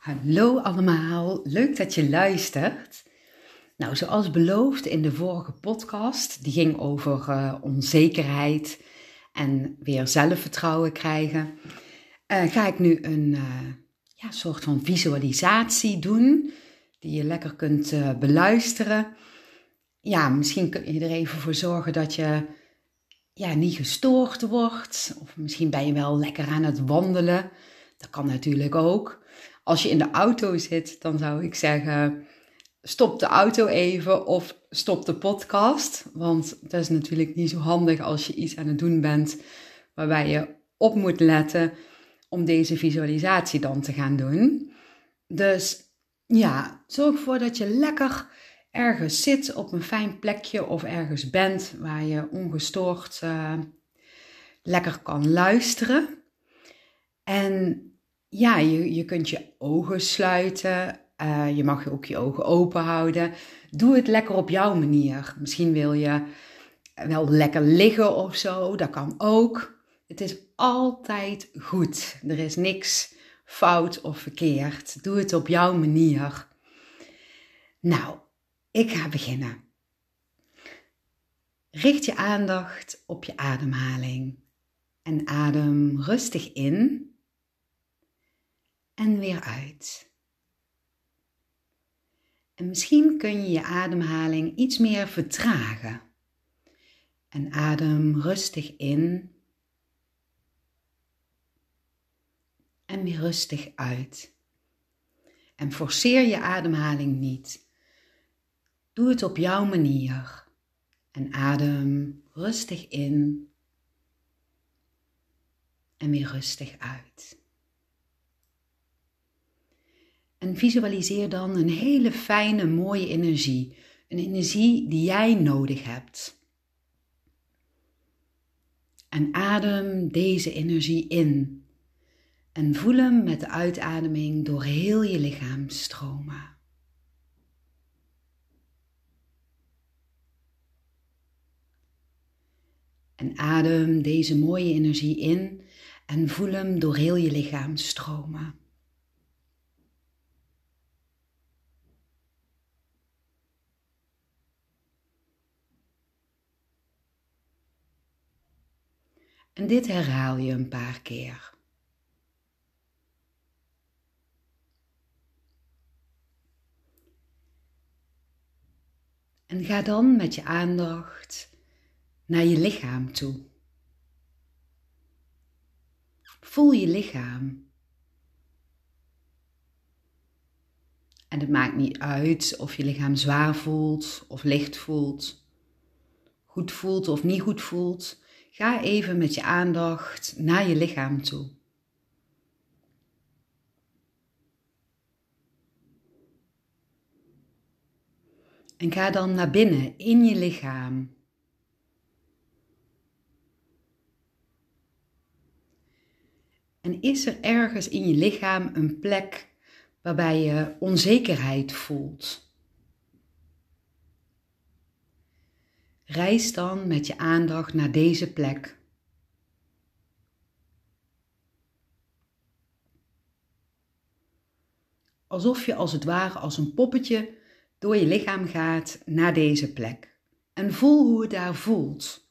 Hallo allemaal, leuk dat je luistert. Nou, zoals beloofd in de vorige podcast, die ging over uh, onzekerheid en weer zelfvertrouwen krijgen, uh, ga ik nu een uh, ja, soort van visualisatie doen, die je lekker kunt beluisteren. Ja, misschien kun je er even voor zorgen dat je ja, niet gestoord wordt, of misschien ben je wel lekker aan het wandelen. Dat kan natuurlijk ook. Als je in de auto zit, dan zou ik zeggen: stop de auto even of stop de podcast. Want dat is natuurlijk niet zo handig als je iets aan het doen bent waarbij je op moet letten om deze visualisatie dan te gaan doen. Dus ja, zorg ervoor dat je lekker ergens zit op een fijn plekje of ergens bent waar je ongestoord uh, lekker kan luisteren. En ja, je, je kunt je ogen sluiten. Uh, je mag ook je ogen open houden. Doe het lekker op jouw manier. Misschien wil je wel lekker liggen of zo. Dat kan ook. Het is altijd goed. Er is niks fout of verkeerd. Doe het op jouw manier. Nou, ik ga beginnen. Richt je aandacht op je ademhaling en adem rustig in en weer uit. En misschien kun je je ademhaling iets meer vertragen. En adem rustig in en weer rustig uit. En forceer je ademhaling niet. Doe het op jouw manier. En adem rustig in en weer rustig uit. En visualiseer dan een hele fijne, mooie energie. Een energie die jij nodig hebt. En adem deze energie in. En voel hem met de uitademing door heel je lichaam stromen. En adem deze mooie energie in en voel hem door heel je lichaam stromen. En dit herhaal je een paar keer. En ga dan met je aandacht naar je lichaam toe. Voel je lichaam. En het maakt niet uit of je lichaam zwaar voelt of licht voelt, goed voelt of niet goed voelt. Ga even met je aandacht naar je lichaam toe. En ga dan naar binnen in je lichaam. En is er ergens in je lichaam een plek waarbij je onzekerheid voelt? Reis dan met je aandacht naar deze plek. Alsof je als het ware als een poppetje door je lichaam gaat naar deze plek. En voel hoe het daar voelt.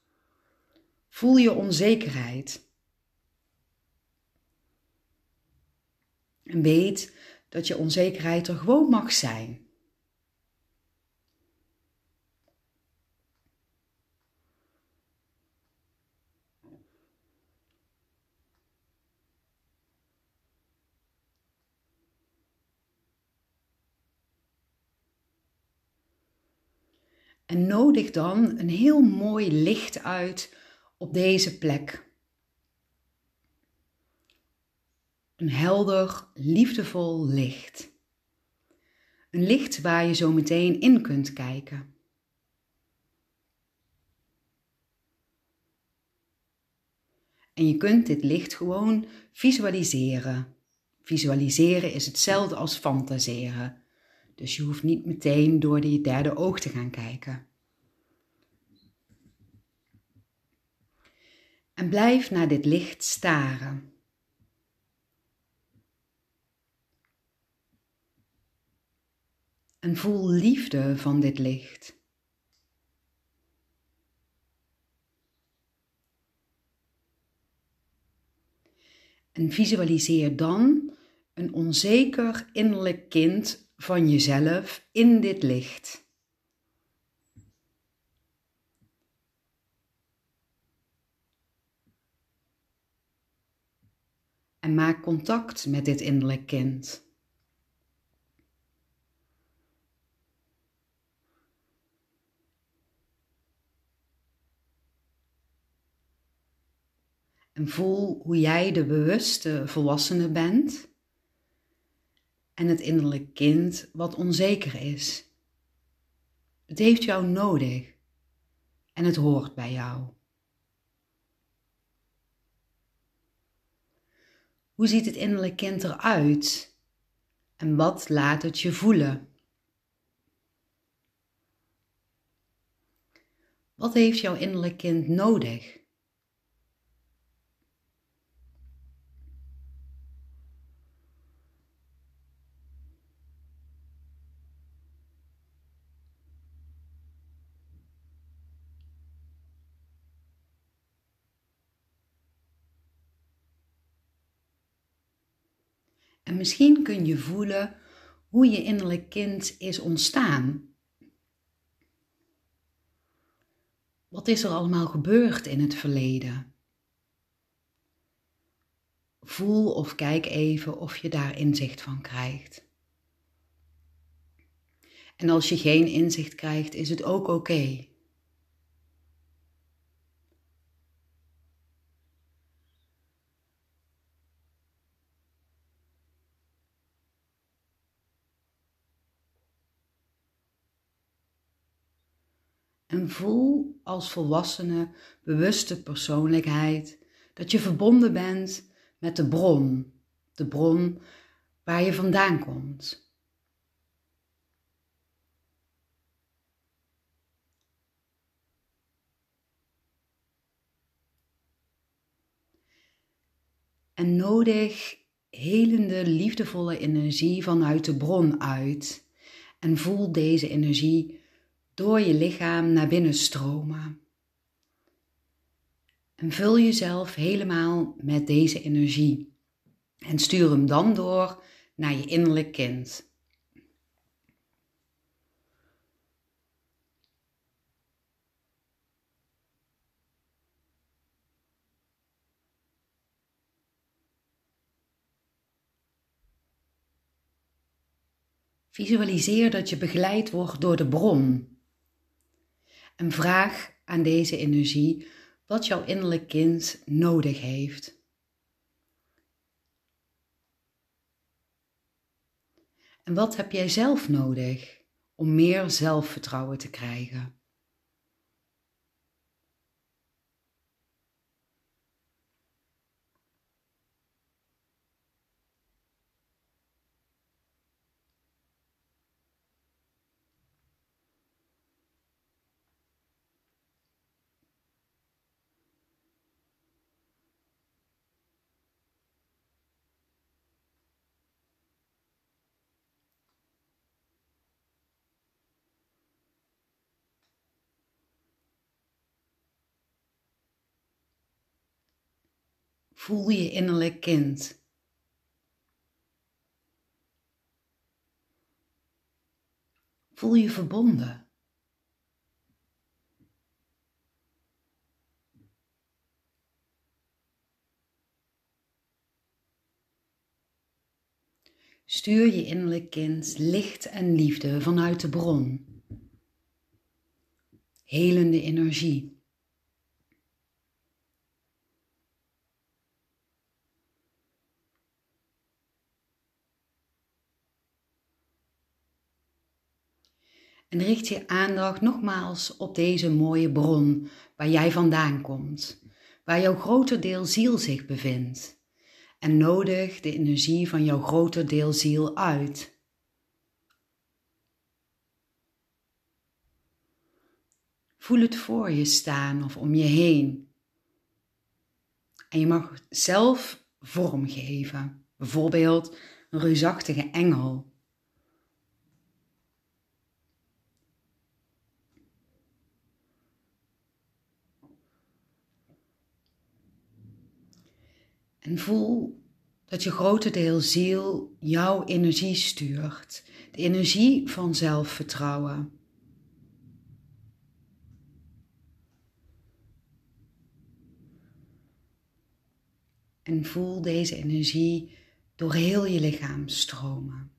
Voel je onzekerheid. En weet dat je onzekerheid er gewoon mag zijn. En nodig dan een heel mooi licht uit op deze plek. Een helder, liefdevol licht. Een licht waar je zo meteen in kunt kijken. En je kunt dit licht gewoon visualiseren. Visualiseren is hetzelfde als fantaseren. Dus je hoeft niet meteen door je derde oog te gaan kijken. En blijf naar dit licht staren. En voel liefde van dit licht. En visualiseer dan een onzeker innerlijk kind van jezelf in dit licht. En maak contact met dit innerlijk kind. En voel hoe jij de bewuste volwassene bent en het innerlijk kind wat onzeker is. Het heeft jou nodig en het hoort bij jou. Hoe ziet het innerlijk kind eruit en wat laat het je voelen? Wat heeft jouw innerlijk kind nodig? En misschien kun je voelen hoe je innerlijk kind is ontstaan. Wat is er allemaal gebeurd in het verleden? Voel of kijk even of je daar inzicht van krijgt. En als je geen inzicht krijgt, is het ook oké. En voel als volwassene, bewuste persoonlijkheid dat je verbonden bent met de bron, de bron waar je vandaan komt. En nodig helende, liefdevolle energie vanuit de bron uit. En voel deze energie door je lichaam naar binnen stromen. En vul jezelf helemaal met deze energie. En stuur hem dan door naar je innerlijk kind. Visualiseer dat je begeleid wordt door de bron. En vraag aan deze energie wat jouw innerlijk kind nodig heeft. En wat heb jij zelf nodig om meer zelfvertrouwen te krijgen? Voel je innerlijk kind. Voel je verbonden. Stuur je innerlijk kind licht en liefde vanuit de bron. Helende energie. En richt je aandacht nogmaals op deze mooie bron waar jij vandaan komt, waar jouw groter deel ziel zich bevindt. En nodig de energie van jouw groter deel ziel uit. Voel het voor je staan of om je heen. En je mag zelf vorm geven. Bijvoorbeeld een reusachtige engel En voel dat je grotendeel ziel jouw energie stuurt. De energie van zelfvertrouwen. En voel deze energie door heel je lichaam stromen.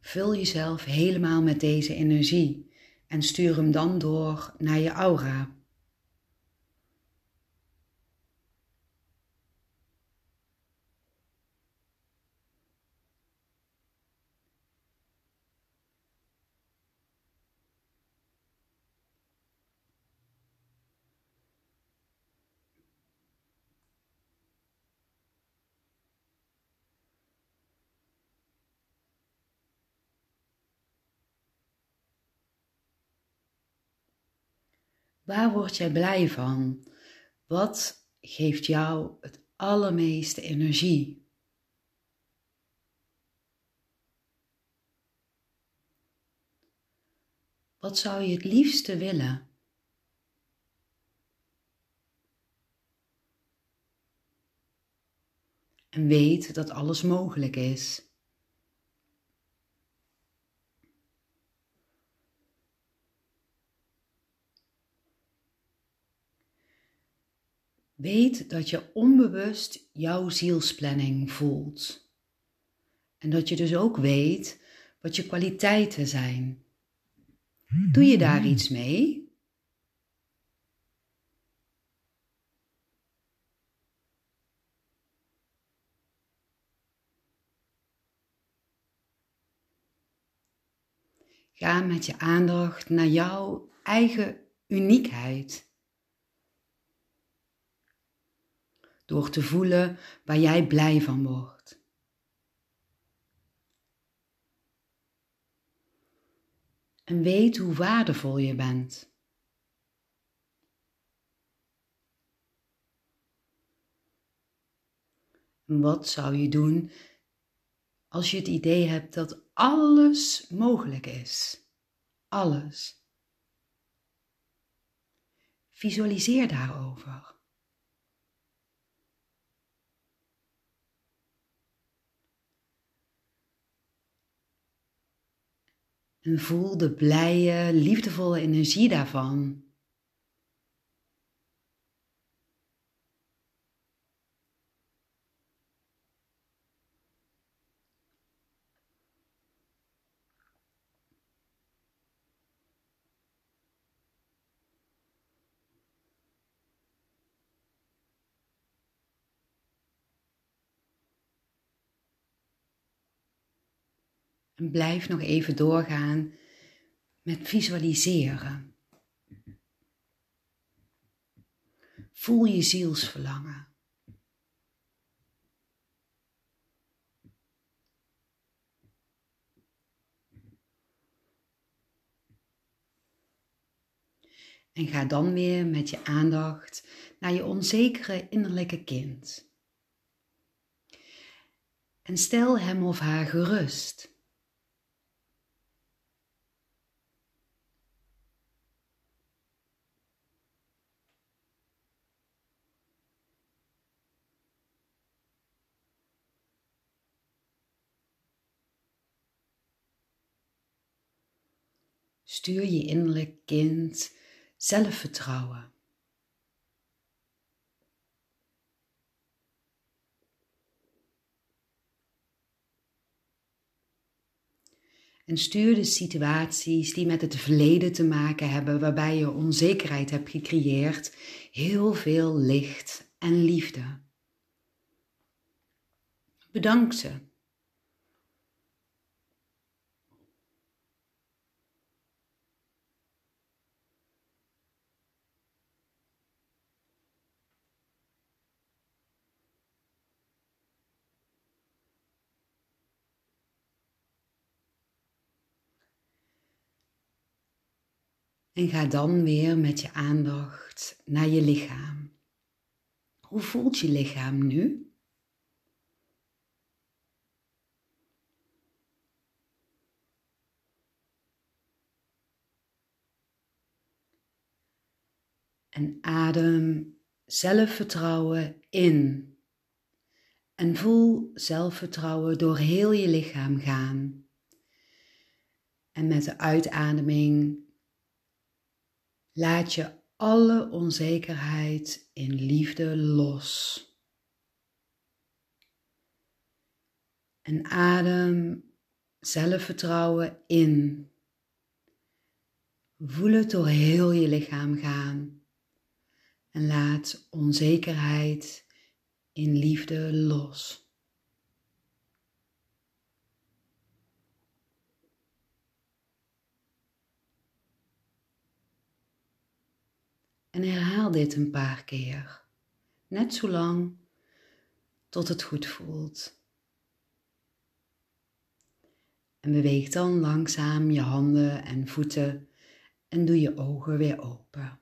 Vul jezelf helemaal met deze energie en stuur hem dan door naar je aura. Waar word jij blij van? Wat geeft jou het allermeeste energie? Wat zou je het liefste willen? En weet dat alles mogelijk is. Weet dat je onbewust jouw zielsplanning voelt. En dat je dus ook weet wat je kwaliteiten zijn. Doe je daar iets mee? Ga met je aandacht naar jouw eigen uniekheid. Door te voelen waar jij blij van wordt. En weet hoe waardevol je bent. En wat zou je doen als je het idee hebt dat alles mogelijk is? Alles. Visualiseer daarover. En voel de blije, liefdevolle energie daarvan. En blijf nog even doorgaan met visualiseren. Voel je zielsverlangen. En ga dan weer met je aandacht naar je onzekere innerlijke kind. En stel hem of haar gerust. Stuur je innerlijk kind zelfvertrouwen. En stuur de situaties die met het verleden te maken hebben, waarbij je onzekerheid hebt gecreëerd, heel veel licht en liefde. Bedank ze. En ga dan weer met je aandacht naar je lichaam. Hoe voelt je lichaam nu? En adem zelfvertrouwen in. En voel zelfvertrouwen door heel je lichaam gaan. En met de uitademing laat je alle onzekerheid in liefde los. En adem zelfvertrouwen in. Voel het door heel je lichaam gaan. En laat onzekerheid in liefde los. En herhaal dit een paar keer, net zo lang tot het goed voelt. En beweeg dan langzaam je handen en voeten en doe je ogen weer open.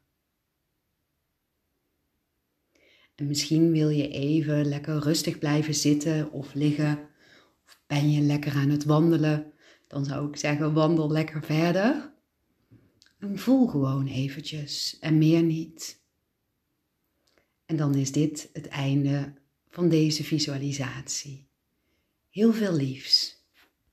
En misschien wil je even lekker rustig blijven zitten of liggen. Of ben je lekker aan het wandelen, dan zou ik zeggen wandel lekker verder. En voel gewoon eventjes en meer niet. En dan is dit het einde van deze visualisatie. Heel veel liefs.